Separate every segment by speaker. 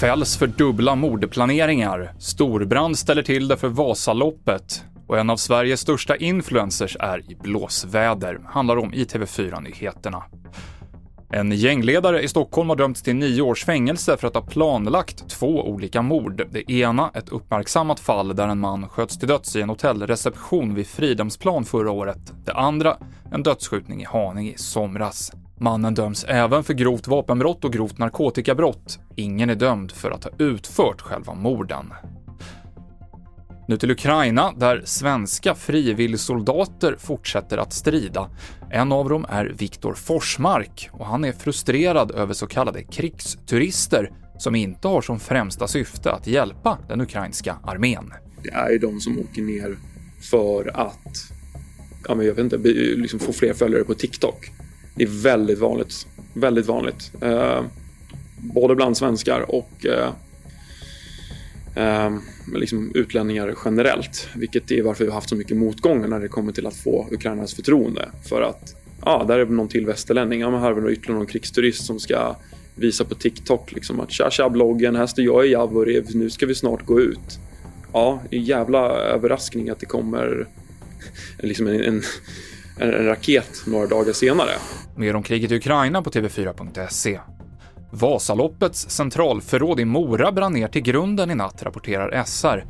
Speaker 1: Fälls för dubbla mordplaneringar. Storbrand ställer till det för Vasaloppet. Och en av Sveriges största influencers är i blåsväder, handlar om i TV4-nyheterna. En gängledare i Stockholm har dömts till nio års fängelse för att ha planlagt två olika mord. Det ena ett uppmärksammat fall där en man sköts till döds i en hotellreception vid Fridhemsplan förra året. Det andra en dödsskjutning i Haninge i somras. Mannen döms även för grovt vapenbrott och grovt narkotikabrott. Ingen är dömd för att ha utfört själva morden. Nu till Ukraina, där svenska frivilligsoldater fortsätter att strida. En av dem är Viktor Forsmark och han är frustrerad över så kallade krigsturister som inte har som främsta syfte att hjälpa den ukrainska armén.
Speaker 2: Det är ju de som åker ner för att ja, men jag vet inte, liksom få fler följare på TikTok. Det är väldigt vanligt. Väldigt vanligt. Eh, både bland svenskar och eh, eh, liksom utlänningar generellt. Vilket är varför vi har haft så mycket motgångar när det kommer till att få Ukrainas förtroende. För att, ja, där är någon till västerlänning. Ja, men här har vi ytterligare någon krigsturist som ska visa på TikTok liksom att tja tja bloggen, här står jag i Javoriv, nu ska vi snart gå ut. Ja, en jävla överraskning att det kommer liksom en, en, en raket några dagar senare.
Speaker 1: Mer om kriget i Ukraina på TV4.se. Vasaloppets centralförråd i Mora brann ner till grunden i natt, rapporterar SR.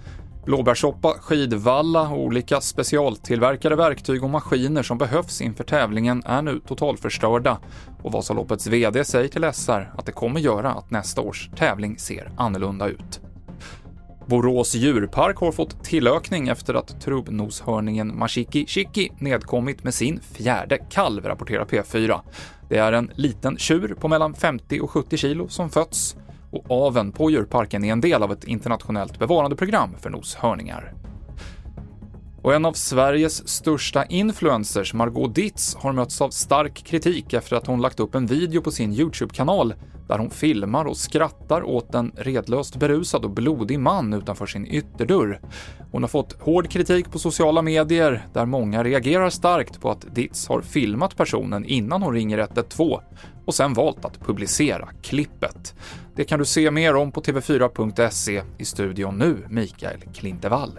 Speaker 1: Blåbärssoppa, skidvalla och olika specialtillverkade verktyg och maskiner som behövs inför tävlingen är nu totalförstörda och Vasaloppets VD säger till SR att det kommer göra att nästa års tävling ser annorlunda ut. Borås djurpark har fått tillökning efter att trubbnoshörningen Mashiki Shiki nedkommit med sin fjärde kalv, rapporterar P4. Det är en liten tjur på mellan 50 och 70 kilo som fötts och aven på djurparken är en del av ett internationellt bevarandeprogram för noshörningar. Och en av Sveriges största influencers, Margot Ditz, har mötts av stark kritik efter att hon lagt upp en video på sin YouTube-kanal där hon filmar och skrattar åt en redlöst berusad och blodig man utanför sin ytterdörr. Hon har fått hård kritik på sociala medier där många reagerar starkt på att Ditz har filmat personen innan hon ringer 112 och sen valt att publicera klippet. Det kan du se mer om på tv4.se. I studion nu, Mikael Klintevall.